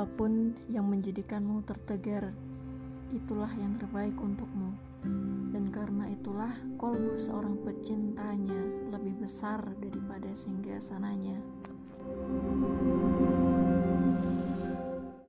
Apa pun yang menjadikanmu tertegar, itulah yang terbaik untukmu. Dan karena itulah kolbu seorang pecintanya lebih besar daripada singgah sananya.